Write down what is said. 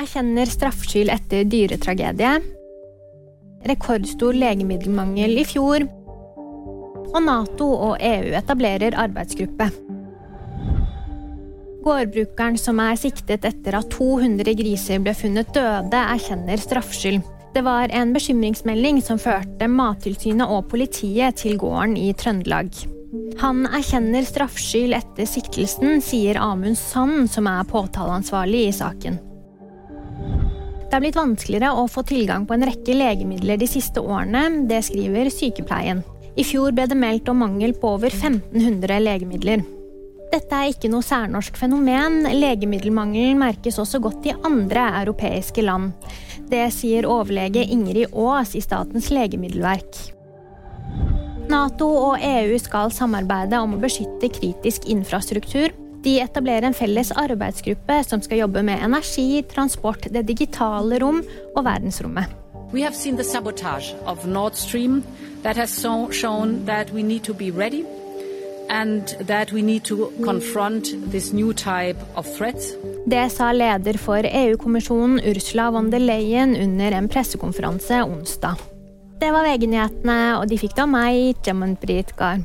erkjenner straffskyld etter dyretragedie. Rekordstor legemiddelmangel i fjor. Og Nato og EU etablerer arbeidsgruppe. Gårdbrukeren som er siktet etter at 200 griser ble funnet døde, erkjenner straffskyld. Det var en bekymringsmelding som førte Mattilsynet og politiet til gården i Trøndelag. Han erkjenner straffskyld etter siktelsen, sier Amund Sand, som er påtaleansvarlig i saken. Det er blitt vanskeligere å få tilgang på en rekke legemidler de siste årene. Det skriver Sykepleien. I fjor ble det meldt om mangel på over 1500 legemidler. Dette er ikke noe særnorsk fenomen. Legemiddelmangelen merkes også godt i andre europeiske land. Det sier overlege Ingrid Aas i Statens legemiddelverk. Nato og EU skal samarbeide om å beskytte kritisk infrastruktur. De etablerer en felles arbeidsgruppe som skal jobbe med energi, transport, det digitale rom og verdensrommet. We have seen the sabotage of Nord Stream that has so shown that we need to be ready and that we need to confront this new type of. Det sa leder for EU-kommisjonen Ursula von der Leyen under en pressekonferanse onsdag. Det var VG-nyhetene, og de fikk det av meg, Jamunpreet Gahr.